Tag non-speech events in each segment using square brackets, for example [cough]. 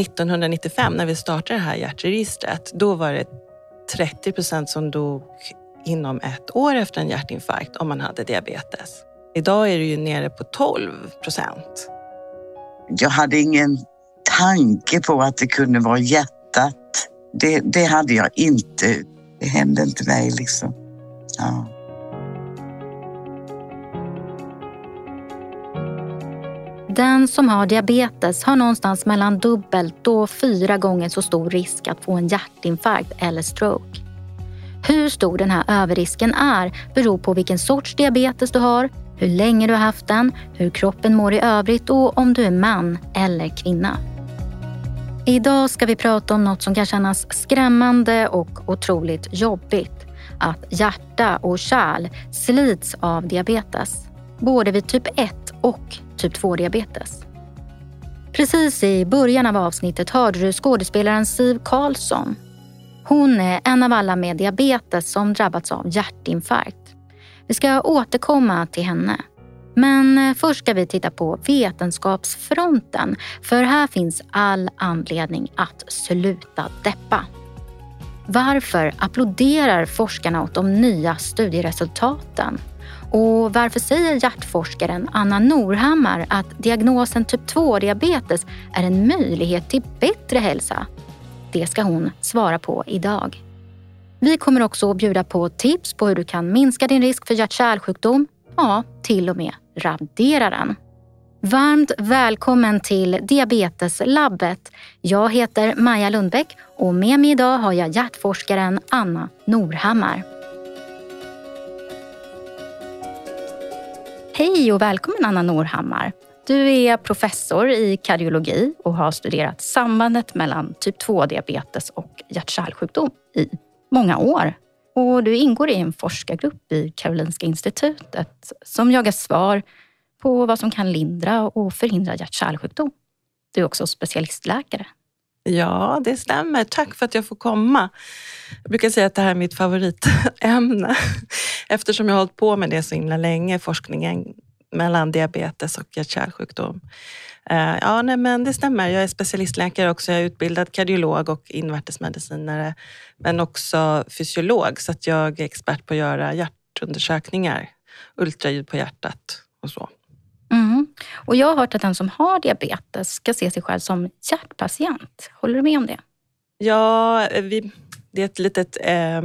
1995 när vi startade det här hjärtregistret, då var det 30 procent som dog inom ett år efter en hjärtinfarkt om man hade diabetes. Idag är det ju nere på 12 procent. Jag hade ingen tanke på att det kunde vara hjärtat. Det, det hade jag inte. Det hände inte mig liksom. Ja. Den som har diabetes har någonstans mellan dubbelt och fyra gånger så stor risk att få en hjärtinfarkt eller stroke. Hur stor den här överrisken är beror på vilken sorts diabetes du har, hur länge du har haft den, hur kroppen mår i övrigt och om du är man eller kvinna. Idag ska vi prata om något som kan kännas skrämmande och otroligt jobbigt. Att hjärta och kärl slits av diabetes. Både vid typ 1 och typ 2-diabetes. Precis i början av avsnittet hörde du skådespelaren Siv Karlsson. Hon är en av alla med diabetes som drabbats av hjärtinfarkt. Vi ska återkomma till henne. Men eh, först ska vi titta på vetenskapsfronten. För här finns all anledning att sluta deppa. Varför applåderar forskarna åt de nya studieresultaten? Och varför säger hjärtforskaren Anna Norhammar att diagnosen typ 2-diabetes är en möjlighet till bättre hälsa? Det ska hon svara på idag. Vi kommer också att bjuda på tips på hur du kan minska din risk för hjärt-kärlsjukdom, ja, till och med radera den. Varmt välkommen till Diabeteslabbet. Jag heter Maja Lundbäck och med mig idag har jag hjärtforskaren Anna Norhammar. Hej och välkommen Anna Norhammar. Du är professor i kardiologi och har studerat sambandet mellan typ 2-diabetes och hjärt-kärlsjukdom i många år. Och du ingår i en forskargrupp i Karolinska institutet som jagar svar på vad som kan lindra och förhindra hjärt-kärlsjukdom. Du är också specialistläkare. Ja, det stämmer. Tack för att jag får komma. Jag brukar säga att det här är mitt favoritämne [laughs] eftersom jag har hållit på med det så himla länge, forskningen mellan diabetes och hjärt-kärlsjukdom. Eh, ja, nej, men det stämmer. Jag är specialistläkare också. Jag är utbildad kardiolog och invärtesmedicinare, men också fysiolog, så att jag är expert på att göra hjärtundersökningar, ultraljud på hjärtat och så. Mm. Och jag har hört att den som har diabetes ska se sig själv som hjärtpatient. Håller du med om det? Ja, vi, det är ett litet eh,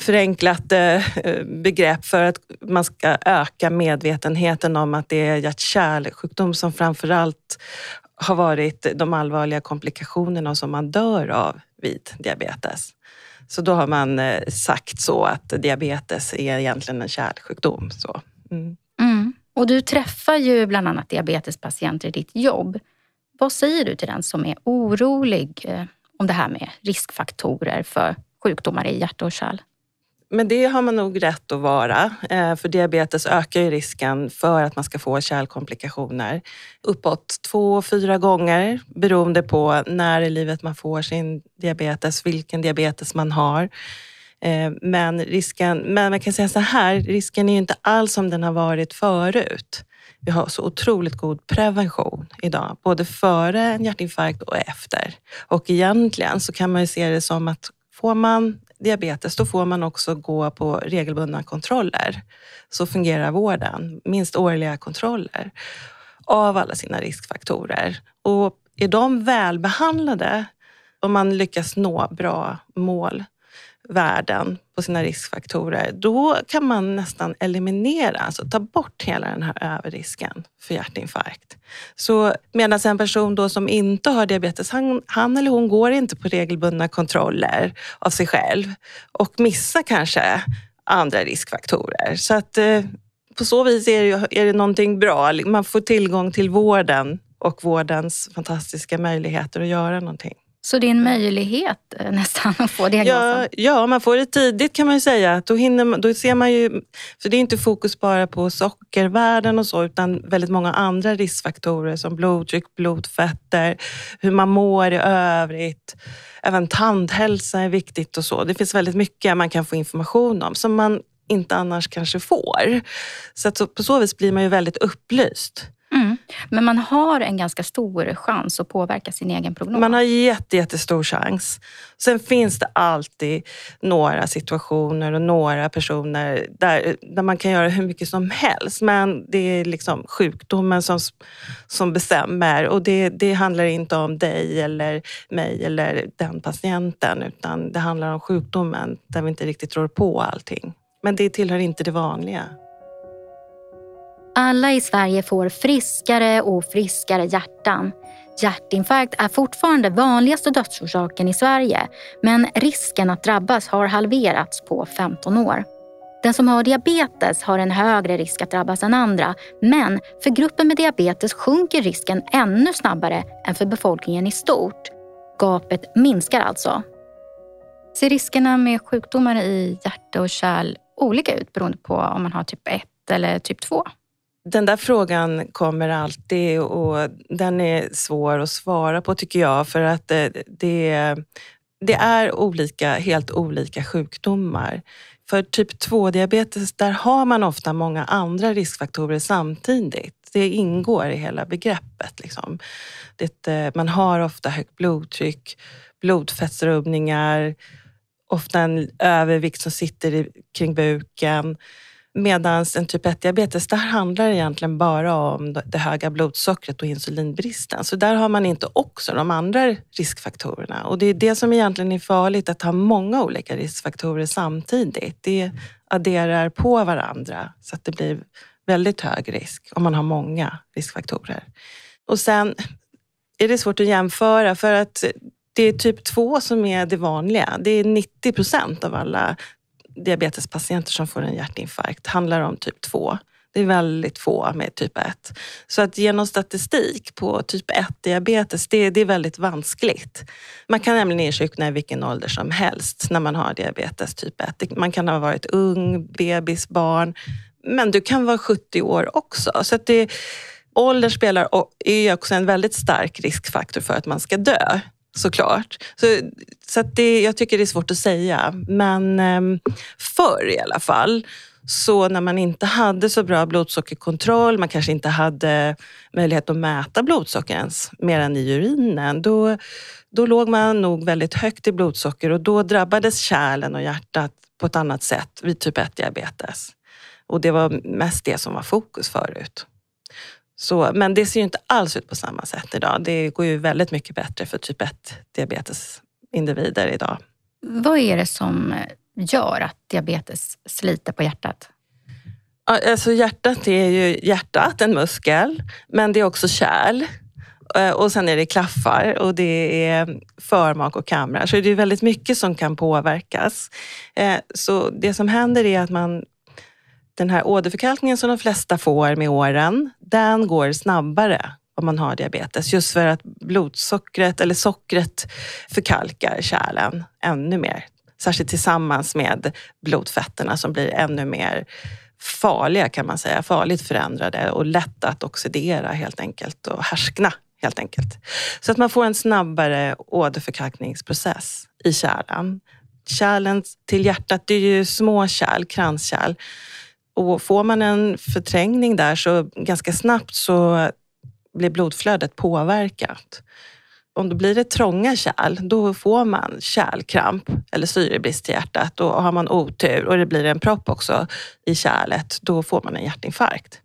förenklat eh, begrepp för att man ska öka medvetenheten om att det är hjärt-kärlsjukdom som framförallt har varit de allvarliga komplikationerna som man dör av vid diabetes. Så då har man eh, sagt så att diabetes är egentligen en kärlsjukdom. Så. Mm. Och du träffar ju bland annat diabetespatienter i ditt jobb. Vad säger du till den som är orolig eh, om det här med riskfaktorer för sjukdomar i hjärta och kärl? Men det har man nog rätt att vara, eh, för diabetes ökar ju risken för att man ska få kärlkomplikationer uppåt två, fyra gånger beroende på när i livet man får sin diabetes, vilken diabetes man har. Eh, men, risken, men man kan säga så här, risken är ju inte alls som den har varit förut. Vi har så otroligt god prevention idag, både före en hjärtinfarkt och efter. Och egentligen så kan man ju se det som att får man diabetes, då får man också gå på regelbundna kontroller. Så fungerar vården, minst årliga kontroller av alla sina riskfaktorer. Och är de välbehandlade, om man lyckas nå bra mål, värden på sina riskfaktorer, då kan man nästan eliminera, alltså ta bort hela den här överrisken för hjärtinfarkt. Så medan en person då som inte har diabetes, han, han eller hon går inte på regelbundna kontroller av sig själv och missar kanske andra riskfaktorer. Så att eh, på så vis är det, är det någonting bra. Man får tillgång till vården och vårdens fantastiska möjligheter att göra någonting. Så det är en möjlighet eh, nästan att få diagnosen? Ja, ja, man får det tidigt kan man ju säga. Då, hinner, då ser man ju, för det är inte fokus bara på sockervärden och så, utan väldigt många andra riskfaktorer som blodtryck, blodfetter, hur man mår i övrigt. Även tandhälsa är viktigt och så. Det finns väldigt mycket man kan få information om som man inte annars kanske får. Så, att så på så vis blir man ju väldigt upplyst. Mm. Men man har en ganska stor chans att påverka sin egen prognos. Man har jätte, jättestor chans. Sen finns det alltid några situationer och några personer där, där man kan göra hur mycket som helst. Men det är liksom sjukdomen som, som bestämmer och det, det handlar inte om dig eller mig eller den patienten utan det handlar om sjukdomen där vi inte riktigt rår på allting. Men det tillhör inte det vanliga. Alla i Sverige får friskare och friskare hjärtan. Hjärtinfarkt är fortfarande vanligaste dödsorsaken i Sverige men risken att drabbas har halverats på 15 år. Den som har diabetes har en högre risk att drabbas än andra men för gruppen med diabetes sjunker risken ännu snabbare än för befolkningen i stort. Gapet minskar alltså. Ser riskerna med sjukdomar i hjärta och kärl olika ut beroende på om man har typ 1 eller typ 2? Den där frågan kommer alltid och den är svår att svara på tycker jag för att eh, det, det, är olika, helt olika sjukdomar. För typ 2-diabetes, där har man ofta många andra riskfaktorer samtidigt. Det ingår i hela begreppet. Liksom. Det, eh, man har ofta högt blodtryck, blodfettsrubbningar, ofta en övervikt som sitter i, kring buken. Medan en typ 1-diabetes, där handlar det egentligen bara om det höga blodsockret och insulinbristen. Så där har man inte också de andra riskfaktorerna. Och det är det som egentligen är farligt, att ha många olika riskfaktorer samtidigt. Det adderar på varandra så att det blir väldigt hög risk om man har många riskfaktorer. Och sen är det svårt att jämföra för att det är typ 2 som är det vanliga. Det är 90 procent av alla diabetespatienter som får en hjärtinfarkt handlar om typ 2. Det är väldigt få med typ 1. Så att ge någon statistik på typ 1-diabetes, det, det, är väldigt vanskligt. Man kan nämligen insjukna i vilken ålder som helst när man har diabetes typ 1. Man kan ha varit ung, bebis, barn, men du kan vara 70 år också. Så att det, ålder spelar och är också en väldigt stark riskfaktor för att man ska dö såklart. Så, så att det, jag tycker det är svårt att säga. Men ehm, förr i alla fall, så när man inte hade så bra blodsockerkontroll, man kanske inte hade möjlighet att mäta blodsocker ens mer än i urinen, då, då låg man nog väldigt högt i blodsocker och då drabbades kärlen och hjärtat på ett annat sätt vid typ 1-diabetes. Och det var mest det som var fokus förut. Så, men det ser ju inte alls ut på samma sätt idag. Det går ju väldigt mycket bättre för typ 1 diabetesindivider idag. Vad är det som gör att diabetes sliter på hjärtat? Alltså hjärtat är ju hjärtat, en muskel, men det är också kärl. Eh, och sen är det klaffar och det är förmak och kamrar. Så det är väldigt mycket som kan påverkas. Eh, så det som händer är att man den här åderförkalkningen som de flesta får med åren, den går snabbare om man har diabetes. Just för att blodsockret eller sockret förkalkar kärlen ännu mer. Särskilt tillsammans med blodfetterna som blir ännu mer farliga kan man säga. Farligt förändrade och lätta att oxidera helt enkelt och härskna helt enkelt. Så att man får en snabbare åderförkalkningsprocess i kärlen. Kärlen till hjärtat, det är ju små kärl, kranskärl och får man en förträngning där så ganska snabbt så blir blodflödet påverkat. Om det blir det trånga kärl, då får man kärlkramp eller syrebrist i hjärtat. Och har man otur och det blir en propp också i kärlet, då får man en hjärtinfarkt.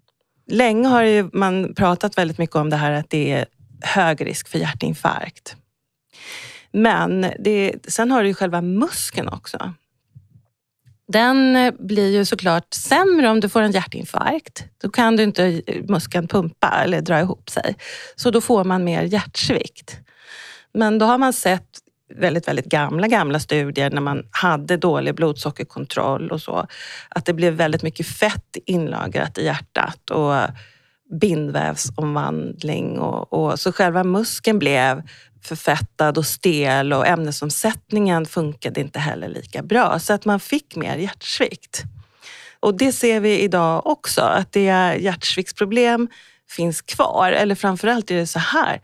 Länge har man pratat väldigt mycket om det här att det är hög risk för hjärtinfarkt. Men det, sen har du ju själva muskeln också den eh, blir ju såklart sämre om du får en hjärtinfarkt. Då kan du inte eh, muskeln pumpa eller dra ihop sig. Så då får man mer hjärtsvikt. Men då har man sett väldigt, väldigt gamla, gamla studier när man hade dålig blodsockerkontroll och så, att det blev väldigt mycket fett inlagrat i hjärtat och bindvävsomvandling och, och så själva muskeln blev förfettad och stel och ämnesomsättningen funkade inte heller lika bra. Så att man fick mer hjärtsvikt. Och det ser vi idag också, att det hjärtsviktsproblem finns kvar. Eller framförallt är det så här,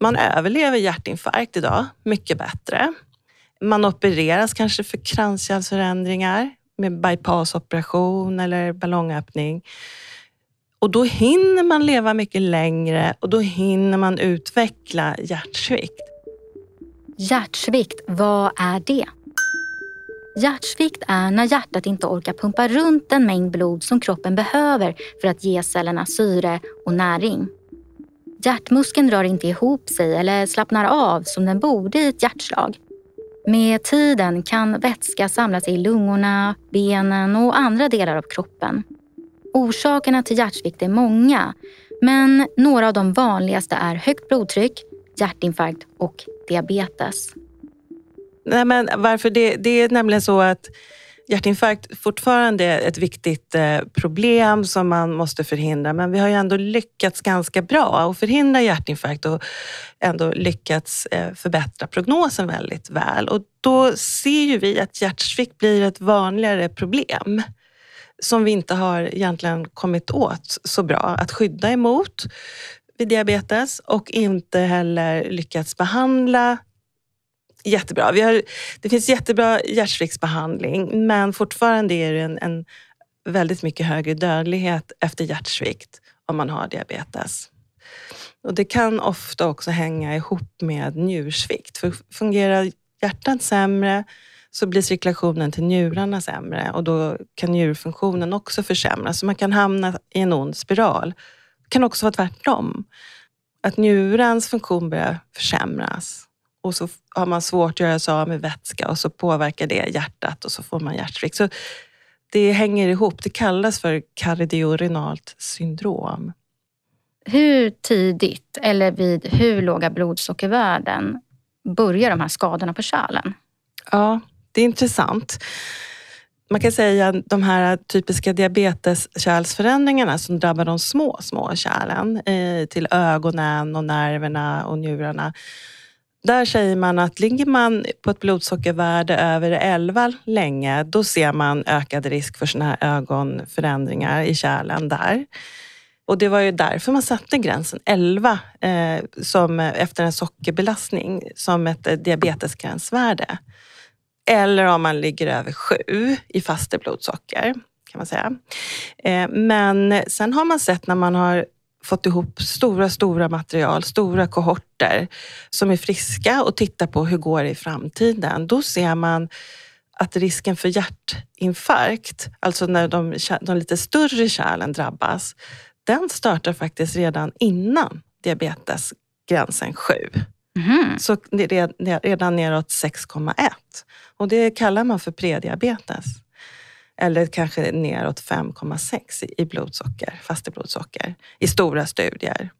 man överlever hjärtinfarkt idag mycket bättre. Man opereras kanske för kranskärlsförändringar med bypassoperation eller ballongöppning. Och då hinner man leva mycket längre och då hinner man utveckla hjärtsvikt. Hjärtsvikt, vad är det? Hjärtsvikt är när hjärtat inte orkar pumpa runt den mängd blod som kroppen behöver för att ge cellerna syre och näring. Hjärtmuskeln drar inte ihop sig eller slappnar av som den borde i ett hjärtslag. Med tiden kan vätska samla sig i lungorna, benen och andra delar av kroppen. Orsakerna till hjärtsvikt är många, men några av de vanligaste är högt blodtryck, hjärtinfarkt och diabetes. Nej, men varför det, det är nämligen så att hjärtinfarkt fortfarande är ett viktigt eh, problem som man måste förhindra. Men vi har ju ändå lyckats ganska bra att förhindra hjärtinfarkt och ändå lyckats eh, förbättra prognosen väldigt väl. Och då ser ju vi att hjärtsvikt blir ett vanligare problem som vi inte har egentligen kommit åt så bra att skydda emot vid diabetes och inte heller lyckats behandla jättebra. Vi har, det finns jättebra hjärtsviktsbehandling men fortfarande är det en, en väldigt mycket högre dödlighet efter hjärtsvikt om man har diabetes. Och det kan ofta också hänga ihop med njursvikt. För fungerar hjärtat sämre så blir cirkulationen till njurarna sämre och då kan njurfunktionen också försämras. Så man kan hamna i en ond spiral. Det kan också vara tvärtom. Att njurens funktion börjar försämras och så har man svårt att göra sig av med vätska och så påverkar det hjärtat och så får man hjärtsvikt. Så det hänger ihop. Det kallas för kardiorenalt syndrom. Hur tidigt eller vid hur låga blodsockervärden börjar de här skadorna på kärlen? Ja, det är intressant. Man kan säga att de här typiska diabeteskärlsförändringarna som drabbar de små, små kärlen eh, till ögonen och nerverna och njurarna där säger man att ligger man på ett blodsockervärde över 11 länge, då ser man ökad risk för såna här ögonförändringar i kärlen där. Och det var ju därför man satte gränsen 11 eh, som, efter en sockerbelastning som ett eh, diabetesgränsvärde. Eller om man ligger över 7 i faste blodsocker kan man säga. Eh, men sen har man sett när man har fått ihop stora, stora material, stora kohorter som är friska och tittar på hur går det i framtiden. Då ser man att risken för hjärtinfarkt, alltså när de, de lite större kärlen drabbas, den startar faktiskt redan innan diabetesgränsen 7. Mm. Så redan neråt 6,1. Och det kallar man för prediabetes eller kanske neråt 5,6 i blodsocker, fasta blodsocker i stora studier.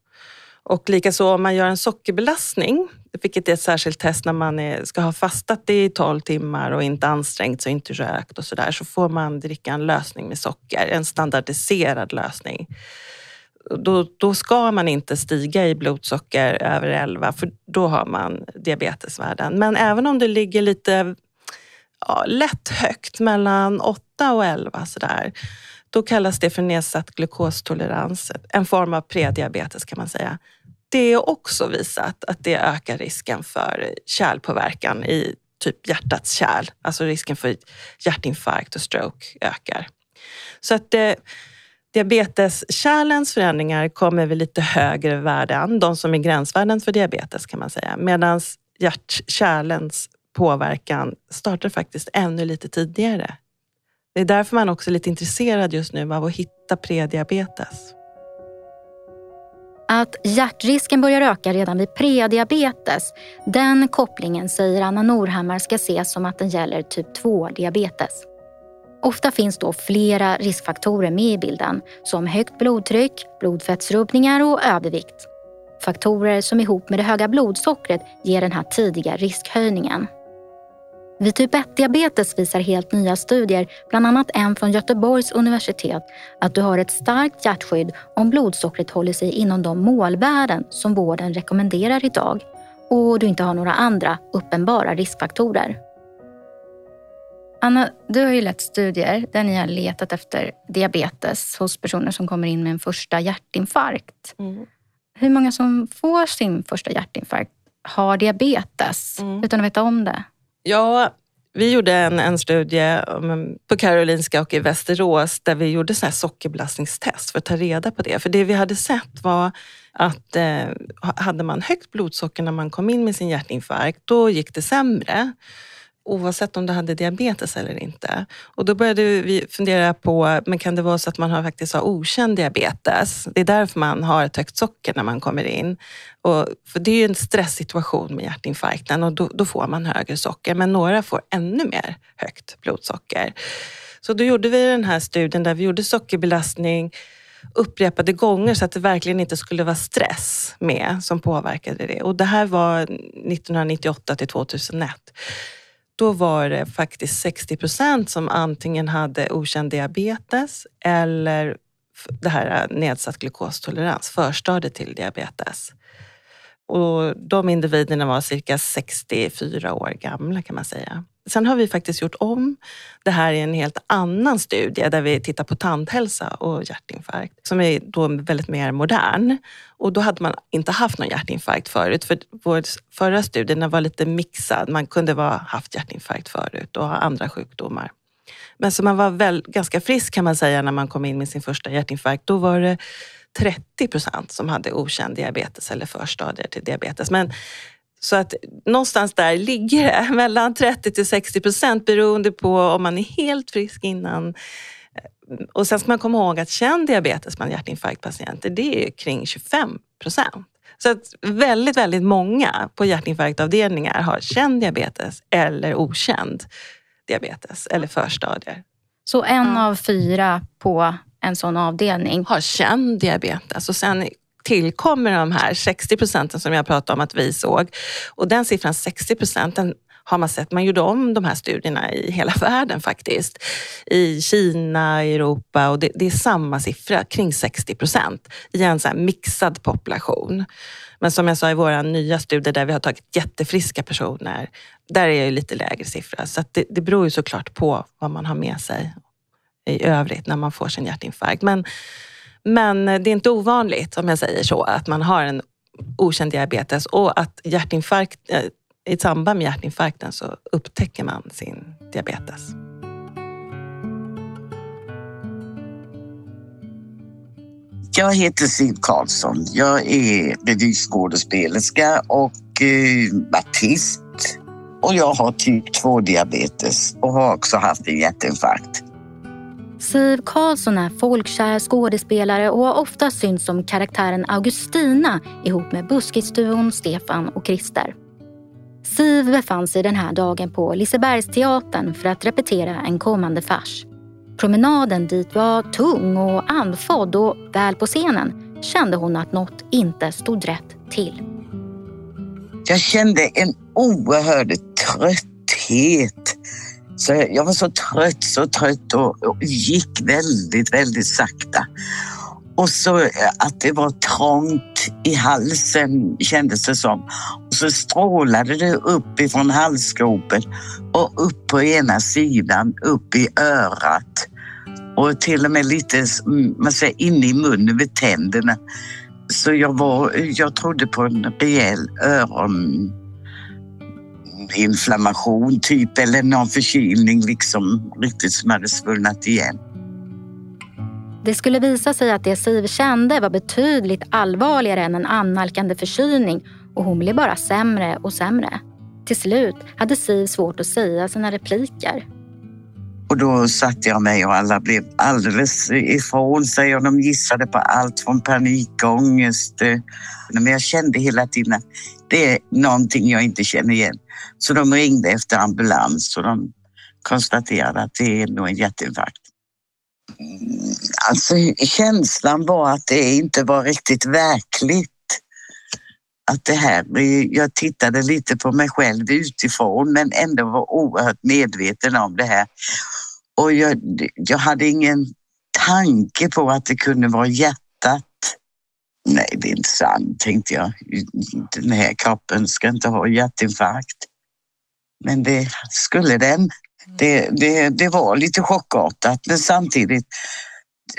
Och likaså om man gör en sockerbelastning, vilket är ett särskilt test när man är, ska ha fastat i 12 timmar och inte ansträngt sig, inte rökt och sådär, så får man dricka en lösning med socker, en standardiserad lösning. Då, då ska man inte stiga i blodsocker över 11 för då har man diabetesvärden. Men även om det ligger lite ja, lätt högt, mellan 8 och 11 sådär. Då kallas det för nedsatt glukostolerans, en form av prediabetes kan man säga. Det är också visat att det ökar risken för kärlpåverkan i typ hjärtats kärl. Alltså risken för hjärtinfarkt och stroke ökar. Så att eh, diabeteskärlens förändringar kommer vid lite högre värden, de som är gränsvärden för diabetes kan man säga. Medan hjärtkärlens påverkan startar faktiskt ännu lite tidigare. Det är därför man också är lite intresserad just nu av att hitta prediabetes. Att hjärtrisken börjar öka redan vid prediabetes, den kopplingen säger Anna Norhammar ska ses som att den gäller typ 2-diabetes. Ofta finns då flera riskfaktorer med i bilden som högt blodtryck, blodfettsrubbningar och övervikt. Faktorer som ihop med det höga blodsockret ger den här tidiga riskhöjningen. Vid typ 1-diabetes visar helt nya studier, bland annat en från Göteborgs universitet, att du har ett starkt hjärtskydd om blodsockret håller sig inom de målvärden som vården rekommenderar idag och du inte har några andra uppenbara riskfaktorer. Anna, du har ju lett studier där ni har letat efter diabetes hos personer som kommer in med en första hjärtinfarkt. Mm. Hur många som får sin första hjärtinfarkt har diabetes mm. utan att veta om det? Ja, Vi gjorde en, en studie på Karolinska och i Västerås där vi gjorde så här sockerbelastningstest för att ta reda på det. För det vi hade sett var att eh, hade man högt blodsocker när man kom in med sin hjärtinfarkt, då gick det sämre oavsett om du hade diabetes eller inte. Och då började vi fundera på, men kan det vara så att man har, faktiskt har okänd diabetes? Det är därför man har ett högt socker när man kommer in. Och, för det är ju en stresssituation med hjärtinfarkten och då, då får man högre socker. Men några får ännu mer högt blodsocker. Så då gjorde vi den här studien där vi gjorde sockerbelastning upprepade gånger så att det verkligen inte skulle vara stress med som påverkade det. Och det här var 1998 till 2001 då var det faktiskt 60 procent som antingen hade okänd diabetes eller det här eh, nedsatt glukostolerans, förstadiet till diabetes. Och de individerna var cirka 64 år gamla kan man säga. Sen har vi faktiskt gjort om det här i en helt annan studie där vi tittar på tandhälsa och hjärtinfarkt som är då väldigt mer modern. Och då hade man inte haft någon hjärtinfarkt förut för vår förra studie var lite mixad. Man kunde ha haft hjärtinfarkt förut och ha andra sjukdomar. Men så man var väl ganska frisk kan man säga när man kom in med sin första hjärtinfarkt. Då var det 30 procent som hade okänd diabetes eller förstadier till diabetes. Men så att någonstans där ligger det, [laughs] mellan 30 till 60 procent beroende på om man är helt frisk innan. Och sen ska man komma ihåg att känd diabetes bland hjärtinfarktpatienter, det är kring 25 procent. Så att väldigt, väldigt många på hjärtinfarktavdelningar har känd diabetes eller okänd diabetes eller förstadier. Så en av fyra på en sån avdelning har känd diabetes och sen tillkommer de här 60 procenten som jag pratade om att vi såg. Och den siffran 60 procenten har man sett. Man gjorde om de här studierna i hela [laughs] världen faktiskt. I Kina, Europa och det, det är samma siffra, kring 60 procent i en så mixad population. Men som jag sa i våra nya studier där vi har tagit jättefriska personer, där är det lite lägre siffra. Så det, det beror ju såklart på vad man har med sig i övrigt när man får sin hjärtinfarkt. Men men eh, det är inte ovanligt, om jag säger så, att man har en okänd diabetes och att hjärtinfarkt, eh, i samband med hjärtinfarkten så upptäcker man sin diabetes. Jag heter Siv Karlsson. Jag är revyskådespelerska och eh, artist. Och jag har typ 2 diabetes och har också haft en hjärtinfarkt. Siv Karlsson är folkkär skådespelare och har ofta synts som karaktären Augustina ihop med buskisduon Stefan och Christer. Siv befann sig den här dagen på Lisebergsteatern för att repetera en kommande fars. Promenaden dit var tung och andfådd och väl på scenen kände hon att något inte stod rätt till. Jag kände en oerhörd trötthet så jag var så trött, så trött och, och gick väldigt, väldigt sakta. Och så eh, att det var trångt i halsen kändes det som. Och så strålade det upp ifrån halsgropen och upp på ena sidan, upp i örat. Och till och med lite mm, man säger, inne i munnen vid tänderna. Så jag, var, jag trodde på en rejäl öron inflammation typ eller någon förkylning liksom riktigt som hade svullnat igen. Det skulle visa sig att det Siv kände var betydligt allvarligare än en annalkande förkylning och hon blev bara sämre och sämre. Till slut hade Siv svårt att säga sina repliker. Och då satte jag mig och alla blev alldeles ifrån sig och de gissade på allt från panikångest. Men jag kände hela tiden att det är någonting jag inte känner igen. Så de ringde efter ambulans och de konstaterade att det är nog en hjärtinfarkt. Mm, alltså känslan var att det inte var riktigt verkligt. Att det här, jag tittade lite på mig själv utifrån men ändå var oerhört medveten om det här. Och jag, jag hade ingen tanke på att det kunde vara hjärtat. Nej, det är inte sant, tänkte jag. Den här kroppen ska inte ha hjärtinfarkt. Men det skulle den. Det, det, det var lite chockartat men samtidigt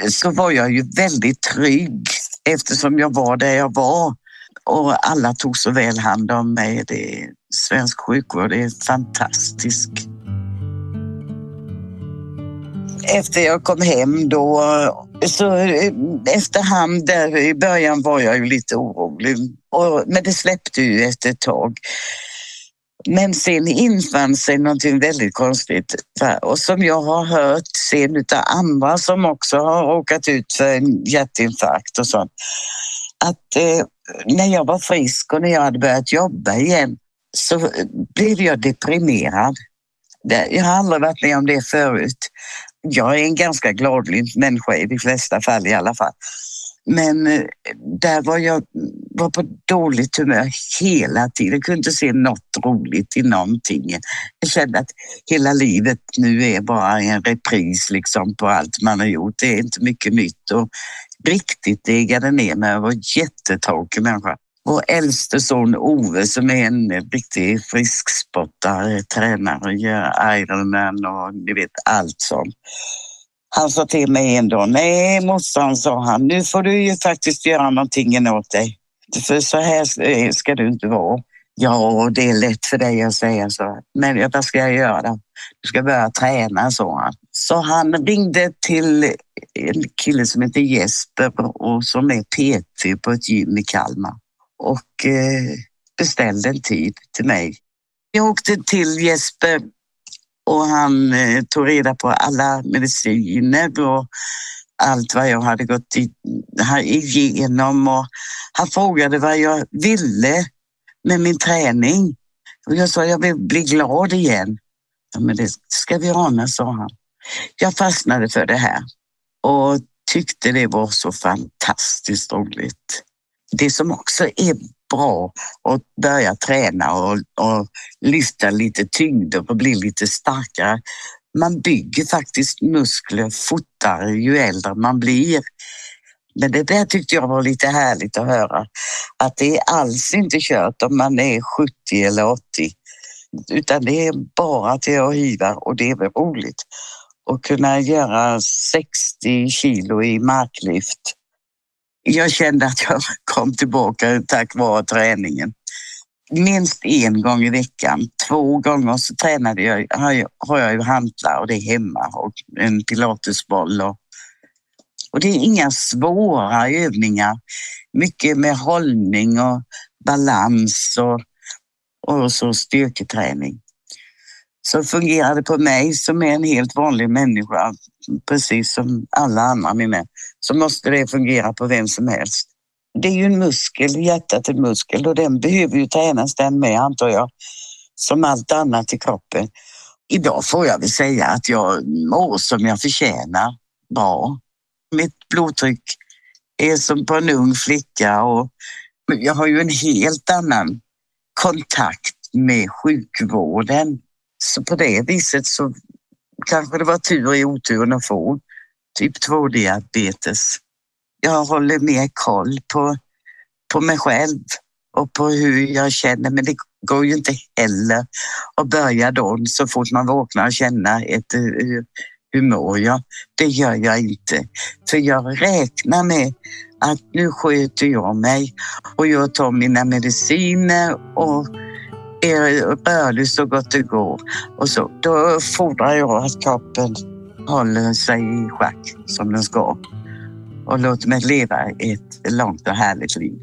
så var jag ju väldigt trygg eftersom jag var där jag var och alla tog så väl hand om mig. Det, svensk sjukvård är fantastisk. efter jag kom hem då, så eh, efterhand där i början var jag ju lite orolig. Och, men det släppte ju efter ett tag. Men sen infann sig någonting väldigt konstigt och som jag har hört sen utav andra som också har råkat ut för en hjärtinfarkt och sånt. Att eh, när jag var frisk och när jag hade börjat jobba igen så blev jag deprimerad. Jag har aldrig varit med om det förut. Jag är en ganska gladlynt människa i de flesta fall i alla fall. Men eh, där var jag var på dåligt humör hela tiden. Jag kunde inte se något roligt i någonting. Jag kände att hela livet nu är bara en repris liksom på allt man har gjort. Det är inte mycket nytt och riktigt degade ner mig. Jag var en jättetråkig människa. Vår äldste son Ove som är en riktig friskspottare, tränare, gör Ironman och ni vet allt sånt. Han sa till mig en dag, nej morsan sa han, nu får du ju faktiskt göra någonting åt dig. För så här eh, ska du inte vara. Ja, det är lätt för dig att säga så. Men vad ska jag göra? Du ska börja träna, sa han. Så han ringde till en kille som heter Jesper och som är PT på ett gym i Kalmar och eh, beställde en tid till mig. Jag åkte till Jesper och han eh, tog reda på alla mediciner och allt vad jag hade gått igenom och han frågade vad jag ville med min träning. Och jag sa jag vill bli glad igen. Ja, men det ska vi ana, sa han. Jag fastnade för det här och tyckte det var så fantastiskt roligt. Det som också är bra att börja träna och, och lyfta lite tyngder och bli lite starkare. Man bygger faktiskt muskler fortare ju äldre man blir. Men det där tyckte jag var lite härligt att höra. Att det är alls inte kört om man är 70 eller 80. Utan det är bara till att hiva och det är väl roligt. Att kunna göra 60 kilo i marklyft. Jag kände att jag kom tillbaka tack vare träningen. Minst en gång i veckan. Två gånger så tränade jag, har jag ju hantlar och det är hemma och en pilatesboll och och det är inga svåra övningar. Mycket med hållning och balans och, och så styrketräning. Så fungerar det på mig som är en helt vanlig människa, precis som alla andra mina, så måste det fungera på vem som helst. Det är ju en muskel, hjärtat är en muskel och den behöver ju tränas den med antar jag, som allt annat i kroppen. Idag får jag väl säga att jag mår som jag förtjänar bra. Mitt blodtryck är som på en ung flicka och jag har ju en helt annan kontakt med sjukvården. Så på det viset så kanske det var tur i oturen att få typ 2-diabetes. Jag håller mer koll på, på mig själv och på hur jag känner men det går ju inte heller att börja då så fort man vaknar och känna ett eh, hur, hur mår jag? Det gör jag inte. För jag räknar med att nu sköter jag mig och jag tar mina mediciner och är rörlig så gott det går. Och så, då fordrar jag att kroppen håller sig i schack som den ska och låter mig leva ett långt och härligt liv.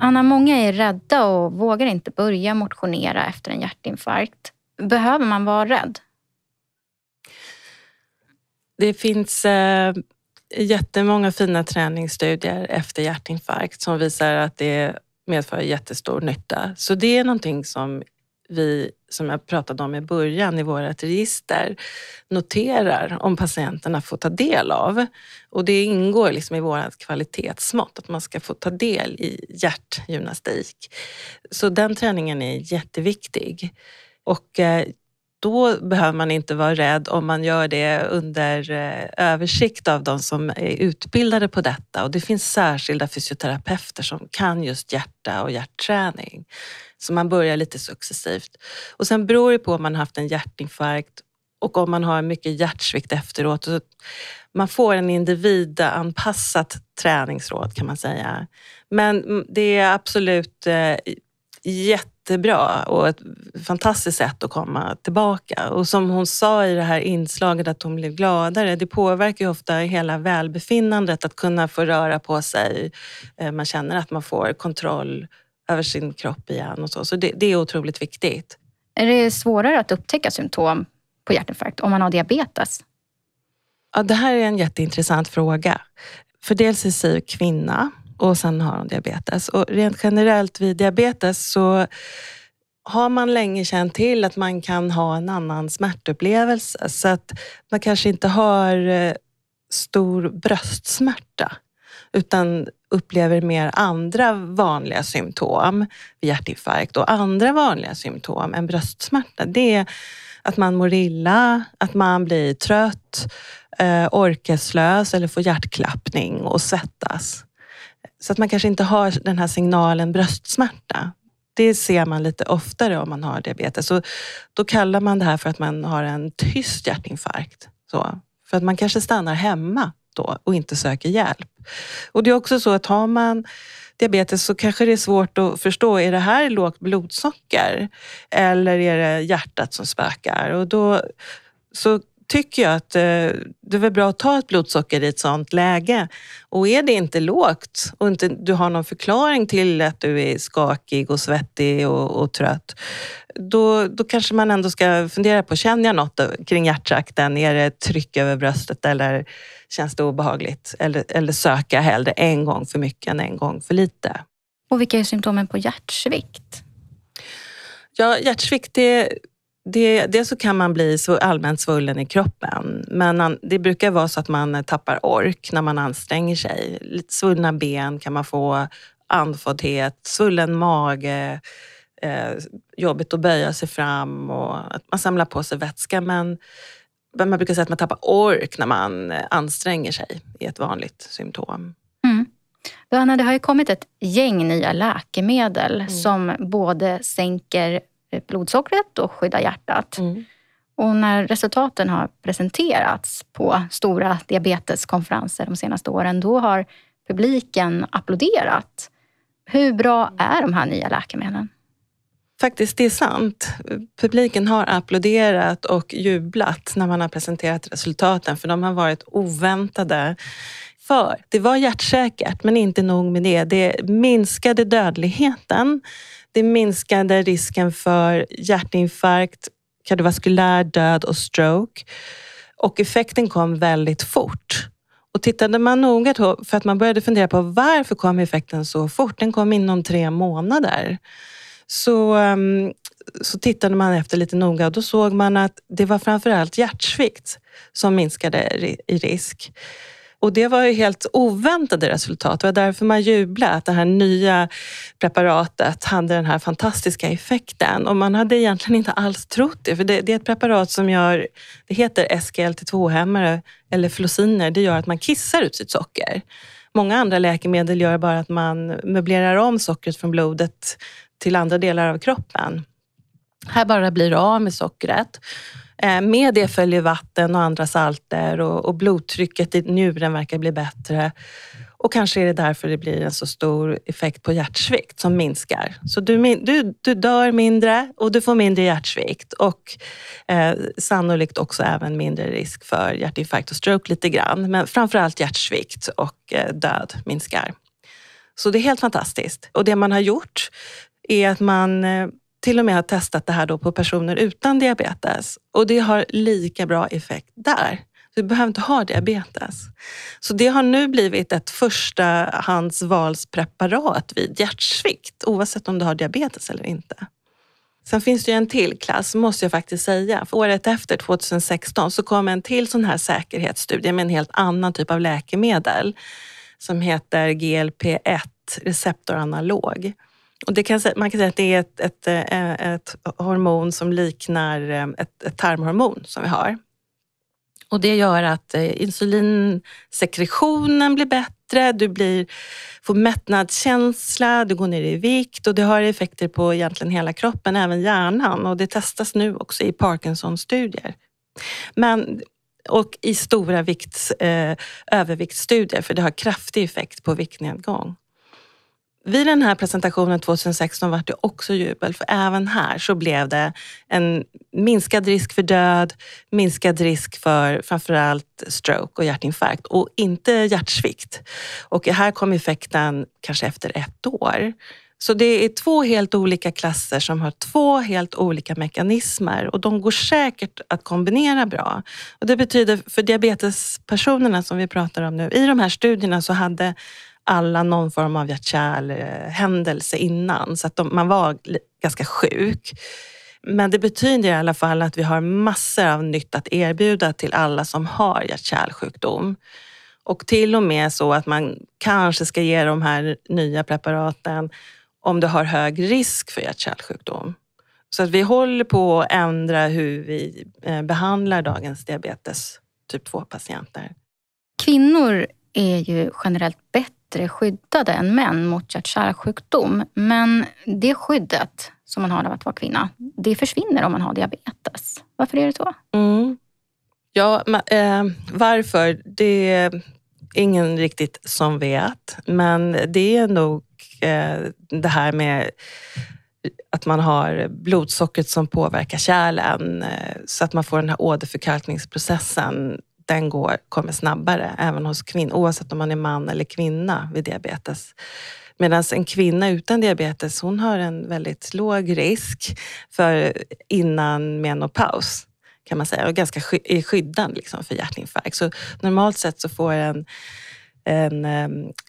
Anna, många är rädda och vågar inte börja motionera efter en hjärtinfarkt. Behöver man vara rädd? Det finns eh, jättemånga fina träningsstudier efter hjärtinfarkt som visar att det medför jättestor nytta. Så det är någonting som vi, som jag pratade om i början, i vårt register noterar om patienterna får ta del av. Och det ingår liksom i vårt kvalitetsmått, att man ska få ta del i hjärtgymnastik. Så den träningen är jätteviktig. Och eh, då behöver man inte vara rädd om man gör det under eh, översikt av de som är utbildade på detta. Och det finns särskilda fysioterapeuter som kan just hjärta och hjärtträning. Så man börjar lite successivt. Och sen beror det på om man har haft en hjärtinfarkt och om man har mycket hjärtsvikt efteråt. Man får en individanpassat träningsråd kan man säga. Men mm, det är absolut eh, jätte jättebra och ett fantastiskt sätt att komma tillbaka. Och som hon sa i det här inslaget att hon blev gladare, det påverkar ju ofta hela välbefinnandet att kunna få röra på sig. Eh, man känner att man får kontroll över sin kropp igen och så. Så det, det är otroligt viktigt. Är det svårare att upptäcka symptom på hjärtinfarkt om man har diabetes? Ja, det här är en jätteintressant fråga. För dels är Siw kvinna och sen har hon diabetes. Och rent generellt vid diabetes så har man länge känt till att man kan ha en annan smärtupplevelse. Så att man kanske inte har eh, stor bröstsmärta utan upplever mer andra vanliga symptom vid hjärtinfarkt och andra vanliga symptom än bröstsmärta. Det är att man mår illa, att man blir trött, eh, orkeslös eller får hjärtklappning och svettas. Så att man kanske inte har den här signalen bröstsmärta. Det ser man lite oftare om man har diabetes. Så då kallar man det här för att man har en tyst hjärtinfarkt. Så, för att man kanske stannar hemma då och inte söker hjälp. Och det är också så att har man diabetes så kanske det är svårt att förstå, är det här lågt blodsocker? Eller är det hjärtat som spökar? Och då så tycker jag att eh, det är väl bra att ta ett blodsocker i ett sånt läge. Och är det inte lågt och inte du har någon förklaring till att du är skakig och svettig och, och trött, då, då kanske man ändå ska fundera på, känner jag något kring hjärttrakten? Är det tryck över bröstet eller känns det obehagligt? Eller, eller söka hellre en gång för mycket än en gång för lite. Och vilka är symptomen på hjärtsvikt? Ja, hjärtsvikt det det, dels så kan man bli så allmänt svullen i kroppen, men det brukar vara så att man tappar ork när man anstränger sig. Lite svullna ben kan man få, andfåddhet, svullen mage, eh, jobbigt att böja sig fram och att man samlar på sig vätska. Men man brukar säga att man tappar ork när man anstränger sig, är ett vanligt symptom. Mm. Anna, det har ju kommit ett gäng nya läkemedel mm. som både sänker blodsockret och skydda hjärtat. Mm. Och när resultaten har presenterats på stora diabeteskonferenser de senaste åren, då har publiken applåderat. Hur bra är de här nya läkemedlen? Faktiskt, det är sant. Publiken har applåderat och jublat när man har presenterat resultaten, för de har varit oväntade. För det var hjärtsäkert, men inte nog med det. Det minskade dödligheten det minskade risken för hjärtinfarkt, kardiovaskulär död och stroke. Och effekten kom väldigt fort. Och tittade man noga då, för att man började fundera på varför kom effekten så fort? Den kom inom tre månader. Så, ehm, så tittade man efter lite noga och då såg man att det var framförallt hjärtsvikt som minskade i risk. Och det var ju helt oväntade resultat. Det var därför man jublade att det här nya preparatet hade den här fantastiska effekten. Och man hade egentligen inte alls trott det, för det, det är ett preparat som gör, det heter SGLT2-hämmare eller flosiner. Det gör att man kissar ut sitt socker. Många andra läkemedel gör bara att man möblerar om sockret från blodet till andra delar av kroppen. Här bara blir det av med sockret Eh, med det följer vatten och andra salter och, och blodtrycket i njuren verkar bli bättre. Och kanske är det därför det blir en så stor effekt på hjärtsvikt som minskar. Så du, du, du dör mindre och du får mindre hjärtsvikt och eh, sannolikt också även mindre risk för hjärtinfarkt och stroke lite grann. Men framförallt hjärtsvikt och eh, död minskar. Så det är helt fantastiskt. Och det man har gjort är att man eh, till och med har testat det här då på personer utan diabetes och det har lika bra effekt där. Du behöver inte ha diabetes. Så det har nu blivit ett förstahandsvalspreparat vid hjärtsvikt oavsett om du har diabetes eller inte. Sen finns det ju en till klass, måste jag faktiskt säga. För året efter, 2016, så kom en till sån här säkerhetsstudie med en helt annan typ av läkemedel som heter GLP-1 receptoranalog. Och det kan, man kan säga att det är ett, ett, eh, ett hormon som liknar eh, ett, ett tarmhormon som vi har. Och det gör att eh, insulinsekretionen blir bättre, du blir, får mättnadskänsla, du går ner i vikt och det har effekter på egentligen hela kroppen, även hjärnan. Och det testas nu också i Parkinson-studier. Men, och i stora vikts, eh, överviktsstudier, för det har kraftig effekt på viktnedgång vid den här presentationen 2016 var det också jubel, för även här så blev det en minskad risk för död, minskad risk för framförallt stroke och hjärtinfarkt och inte hjärtsvikt. Och här kom effekten kanske efter ett år. Så det är två helt olika klasser som har två helt olika mekanismer och de går säkert att kombinera bra. Och det betyder för diabetespersonerna som vi pratar om nu, i de här studierna så hade alla någon form av hjärt-kärlhändelse innan så att de, man var ganska sjuk. Men det betyder i alla fall att vi har massor av nytt att erbjuda till alla som har hjärt-kärlsjukdom. Och till och med så att man kanske ska ge de här nya preparaten om du har hög risk för hjärt-kärlsjukdom. Så att vi håller på att ändra hur vi eh, behandlar dagens diabetes typ 2-patienter. Kvinnor är ju generellt bättre skyddade än män mot hjärt-kärlsjukdom. Men det skyddet som man har av att vara kvinna, det försvinner om man har diabetes. Varför är det så? Mm. Ja, men, eh, varför? Det är ingen riktigt som vet. Men det är nog eh, det här med att man har blodsockret som påverkar kärlen eh, så att man får den här åderförkalkningsprocessen den går, kommer snabbare även hos kvinnor, oavsett om man är man eller kvinna vid diabetes. Medan en kvinna utan diabetes, hon har en väldigt låg risk för innan menopaus kan man säga och ganska är skyddad liksom för hjärtinfarkt. Så normalt sett så får en, en,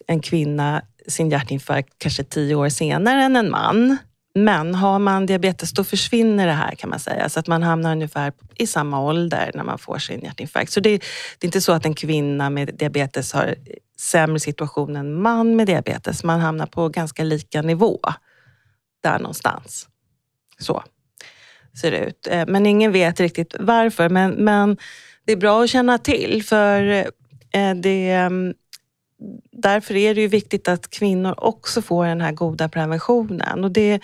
en kvinna sin hjärtinfarkt kanske tio år senare än en man. Men har man diabetes då försvinner det här kan man säga. Så att man hamnar ungefär i samma ålder när man får sin hjärtinfarkt. Så det, det är inte så att en kvinna med diabetes har sämre situation än en man med diabetes. Man hamnar på ganska lika nivå. Där någonstans. Så ser det ut. Eh, men ingen vet riktigt varför. Men, men det är bra att känna till för eh, det mm, därför är det ju viktigt att kvinnor också får den här goda preventionen. Och det är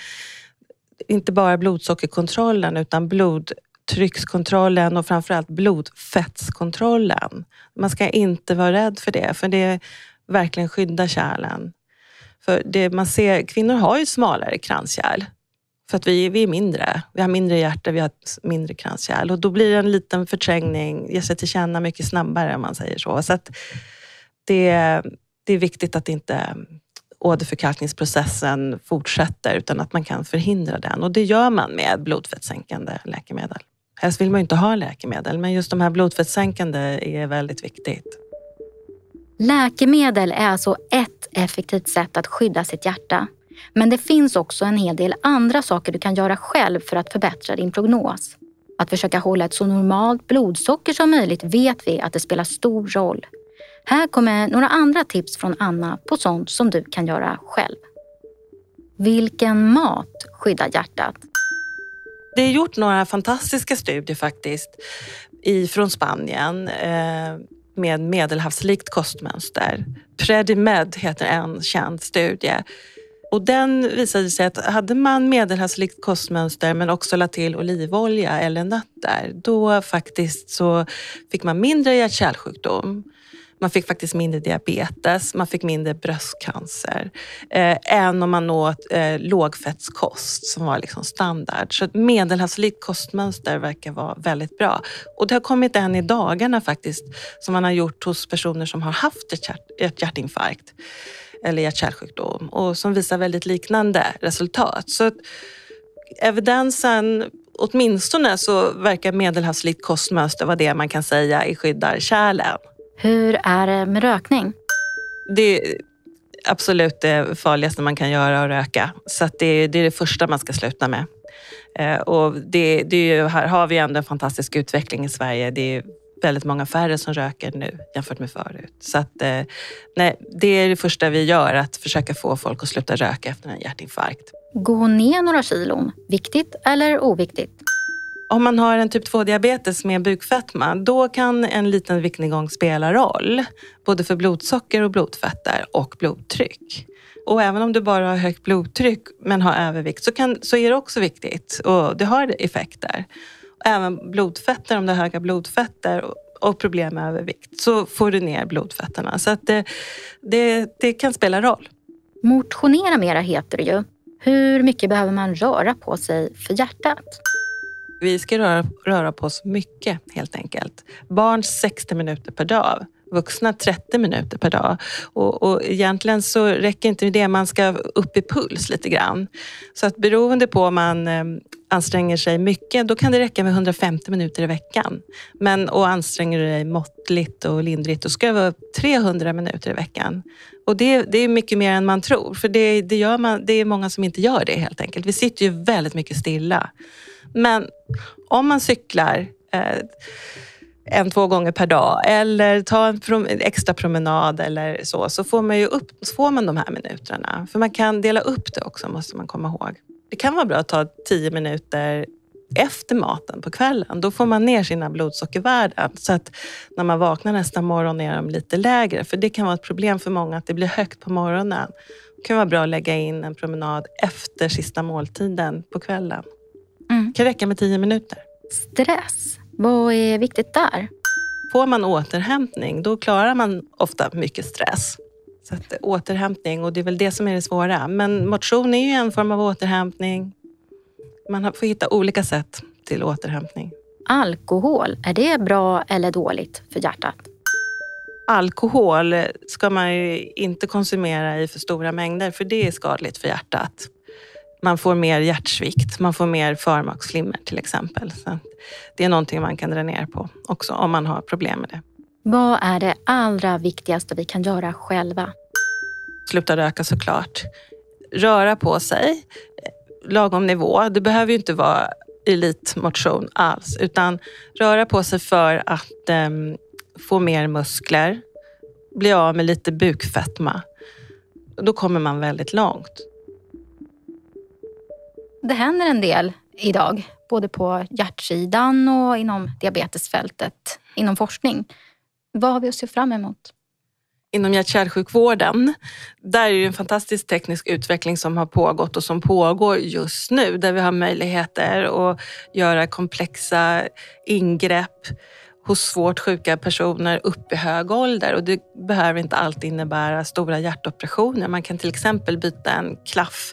inte bara blodsockerkontrollen utan blodtryckskontrollen och framförallt blodfettskontrollen. Man ska inte vara rädd för det, för det verkligen skyddar kärlen. För det man ser, kvinnor har ju smalare kranskärl. För att vi, vi är mindre. Vi har mindre hjärta, vi har mindre kranskärl. Och då blir det en liten förträngning, ger sig till känna mycket snabbare om man säger så. Så att det, det är viktigt att inte åderförkalkningsprocessen fortsätter utan att man kan förhindra den. Och det gör man med blodfettssänkande läkemedel. Helst vill man ju inte ha läkemedel, men just de här blodfettssänkande är väldigt viktigt. Läkemedel är alltså ett effektivt sätt att skydda sitt hjärta. Men det finns också en hel del andra saker du kan göra själv för att förbättra din prognos. Att försöka hålla ett så normalt blodsocker som möjligt vet vi att det spelar stor roll. Här kommer några andra tips från Anna på sånt som du kan göra själv. Vilken mat skyddar hjärtat? Det är gjort några fantastiska studier faktiskt från Spanien eh, med medelhavslikt kostmönster. Predimed heter en känd studie. Och den visade sig att hade man medelhavslikt kostmönster men också lade till olivolja eller nötter, då faktiskt så fick man mindre hjärt-kärlsjukdom. Man fick faktiskt mindre diabetes, man fick mindre bröstcancer eh, än om man åt eh, lågfettskost som var liksom standard. Så ett medelhavslikt kostmönster verkar vara väldigt bra. Och det har kommit en i dagarna faktiskt som man har gjort hos personer som har haft ett, hjärt, ett hjärtinfarkt eller hjärt-kärlsjukdom och som visar väldigt liknande resultat. Så evidensen åtminstone så verkar medelhavslikt kostmönster vara det man kan säga i skyddar kärlen. Hur är det med rökning? Det är absolut det farligaste man kan göra att röka. Så det, är det första man ska sluta med. Eh, och det, det ju, här har vi ändå en fantastisk utveckling i Sverige. Det är väldigt många färre som röker nu jämfört med förut. Så att, eh, nej, det är det första vi gör, att försöka få folk att sluta röka efter en hjärtinfarkt. Gå ner några kilon, viktigt eller oviktigt? Om man har en typ 2-diabetes med bukfetma, då kan en liten viktnedgång spela roll. Både för blodsocker och blodfetter och blodtryck. Och även om du bara har högt blodtryck men har övervikt så, kan, så är det också viktigt och det har effekter. Även blodfetter, om du har höga blodfetter och problem med övervikt så får du ner blodfetterna. Så att det, det, det kan spela roll. Motionera mera heter det ju. Hur mycket behöver man röra på sig för hjärtat? Vi ska röra, röra på oss mycket helt enkelt. Barn 60 minuter per dag vuxna 30 minuter per dag. Och, och egentligen så räcker inte det, man ska upp i puls lite grann. Så att beroende på om man ehm, anstränger sig mycket, då kan det räcka med 150 minuter i veckan. Men och anstränger du dig måttligt och lindrigt, då ska det vara 300 minuter i veckan. Och det, det är mycket mer än man tror, för det, det, gör man, det är många som inte gör det helt enkelt. Vi sitter ju väldigt mycket stilla. Men om man cyklar eh, en, två gånger per dag eller ta en prom extra promenad eller så, så får man ju upp, så får man de här minuterna. För man kan dela upp det också, måste man komma ihåg. Det kan vara bra att ta tio minuter efter maten på kvällen. Då får man ner sina blodsockervärden så att när man vaknar nästa morgon är de lite lägre. För det kan vara ett problem för många att det blir högt på morgonen. Det kan vara bra att lägga in en promenad efter sista måltiden på kvällen. Mm. Det kan räcka med tio minuter. Stress vad är viktigt där? Får man återhämtning, då klarar man ofta mycket stress. Så att, återhämtning, och det är väl det som är det svåra. Men motion är ju en form av återhämtning. Man får hitta olika sätt till återhämtning. Alkohol, är det bra eller dåligt för hjärtat? Alkohol ska man ju inte konsumera i för stora mängder, för det är skadligt för hjärtat. Man får mer hjärtsvikt, man får mer förmaksflimmer till exempel. Så det är någonting man kan dra ner på också om man har problem med det. Vad är det allra viktigaste vi kan göra själva? Sluta röka såklart. Röra på sig, lagom nivå. Det behöver ju inte vara elitmotion alls, utan röra på sig för att eh, få mer muskler, bli av med lite bukfetma. Då kommer man väldigt långt. Det händer en del idag, både på hjärtsidan och inom diabetesfältet, inom forskning. Vad har vi att se fram emot? Inom hjärt-kärlsjukvården, där är det en fantastisk teknisk utveckling som har pågått och som pågår just nu, där vi har möjligheter att göra komplexa ingrepp hos svårt sjuka personer upp i hög ålder. Och det behöver inte alltid innebära stora hjärtoperationer. Man kan till exempel byta en klaff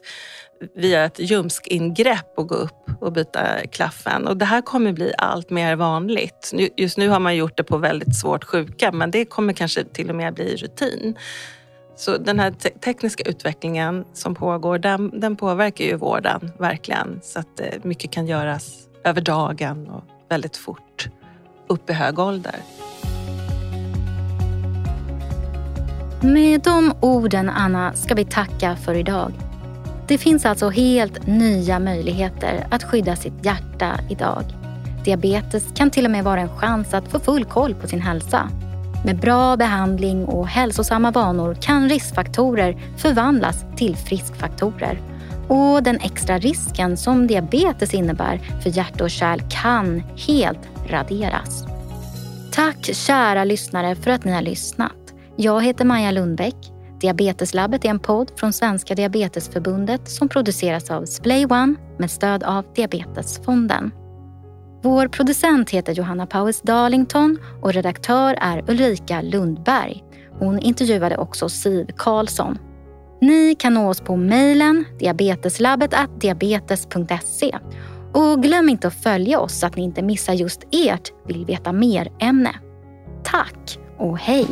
via ett ljumskingrepp och gå upp och byta klaffen. Och det här kommer bli allt mer vanligt. Just nu har man gjort det på väldigt svårt sjuka, men det kommer kanske till och med bli rutin. Så den här te tekniska utvecklingen som pågår, den, den, påverkar ju vården verkligen. Så att eh, mycket kan göras över dagen och väldigt fort, upp i hög ålder. Med de orden, Anna, ska vi tacka för idag. Det finns alltså helt nya möjligheter att skydda sitt hjärta idag. Diabetes kan till och med vara en chans att få full koll på sin hälsa. Med bra behandling och hälsosamma vanor kan riskfaktorer förvandlas till friskfaktorer. Och den extra risken som diabetes innebär för hjärta och kärl kan helt raderas. Tack kära lyssnare för att ni har lyssnat. Jag heter Maja Lundbäck Diabeteslabbet är en podd från Svenska Diabetesförbundet som produceras av Splay One med stöd av Diabetesfonden. Vår producent heter Johanna Powers Darlington och redaktör är Ulrika Lundberg. Hon intervjuade också Siv Karlsson. Ni kan nå oss på mejlen diabeteslabbet diabetes.se. Och glöm inte att följa oss så att ni inte missar just ert Vill veta mer-ämne. Tack och hej!